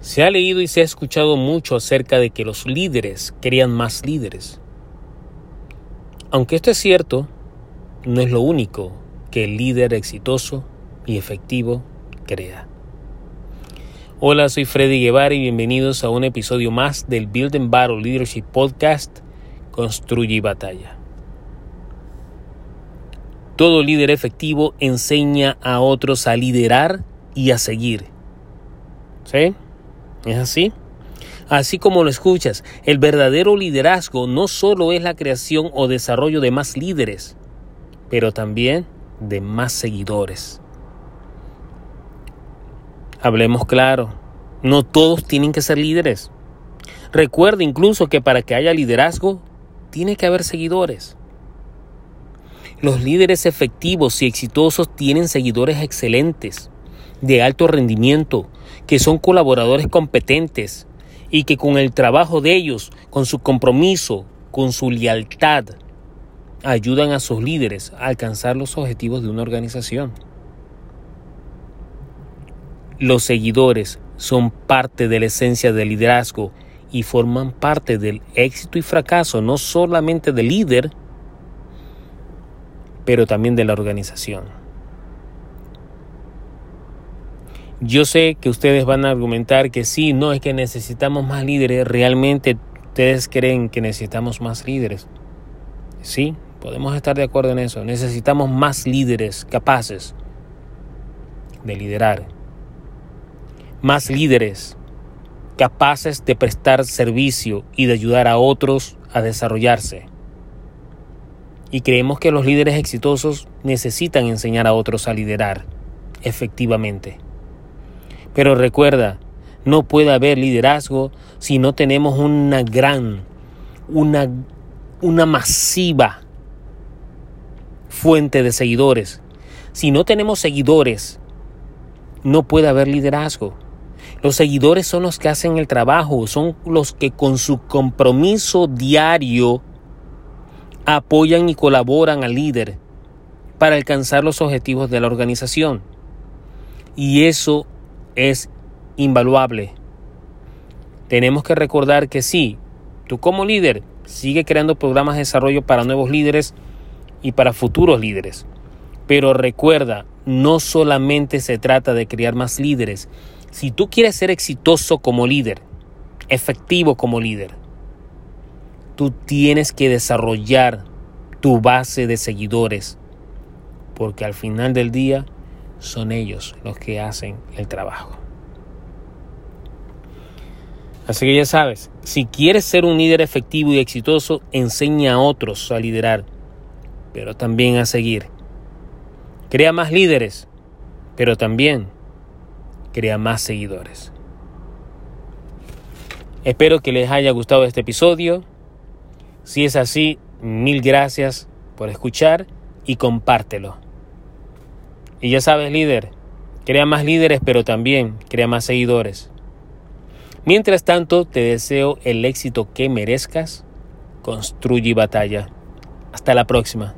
Se ha leído y se ha escuchado mucho acerca de que los líderes querían más líderes. Aunque esto es cierto, no es lo único que el líder exitoso y efectivo crea. Hola, soy Freddy Guevara y bienvenidos a un episodio más del Build and Battle Leadership Podcast Construye Batalla. Todo líder efectivo enseña a otros a liderar y a seguir. ¿Sí? ¿Es así? Así como lo escuchas, el verdadero liderazgo no solo es la creación o desarrollo de más líderes, pero también de más seguidores. Hablemos claro, no todos tienen que ser líderes. Recuerda incluso que para que haya liderazgo, tiene que haber seguidores. Los líderes efectivos y exitosos tienen seguidores excelentes, de alto rendimiento, que son colaboradores competentes y que con el trabajo de ellos, con su compromiso, con su lealtad, ayudan a sus líderes a alcanzar los objetivos de una organización. Los seguidores son parte de la esencia del liderazgo y forman parte del éxito y fracaso no solamente del líder, pero también de la organización. Yo sé que ustedes van a argumentar que sí, no es que necesitamos más líderes. Realmente ustedes creen que necesitamos más líderes. Sí, podemos estar de acuerdo en eso. Necesitamos más líderes capaces de liderar. Más líderes capaces de prestar servicio y de ayudar a otros a desarrollarse. Y creemos que los líderes exitosos necesitan enseñar a otros a liderar efectivamente. Pero recuerda, no puede haber liderazgo si no tenemos una gran, una, una masiva fuente de seguidores. Si no tenemos seguidores, no puede haber liderazgo. Los seguidores son los que hacen el trabajo, son los que con su compromiso diario apoyan y colaboran al líder para alcanzar los objetivos de la organización. Y eso es invaluable. Tenemos que recordar que sí, tú como líder sigue creando programas de desarrollo para nuevos líderes y para futuros líderes. Pero recuerda, no solamente se trata de crear más líderes. Si tú quieres ser exitoso como líder, efectivo como líder, tú tienes que desarrollar tu base de seguidores. Porque al final del día, son ellos los que hacen el trabajo. Así que ya sabes, si quieres ser un líder efectivo y exitoso, enseña a otros a liderar, pero también a seguir. Crea más líderes, pero también crea más seguidores. Espero que les haya gustado este episodio. Si es así, mil gracias por escuchar y compártelo. Y ya sabes, líder, crea más líderes, pero también crea más seguidores. Mientras tanto, te deseo el éxito que merezcas. Construye batalla. Hasta la próxima.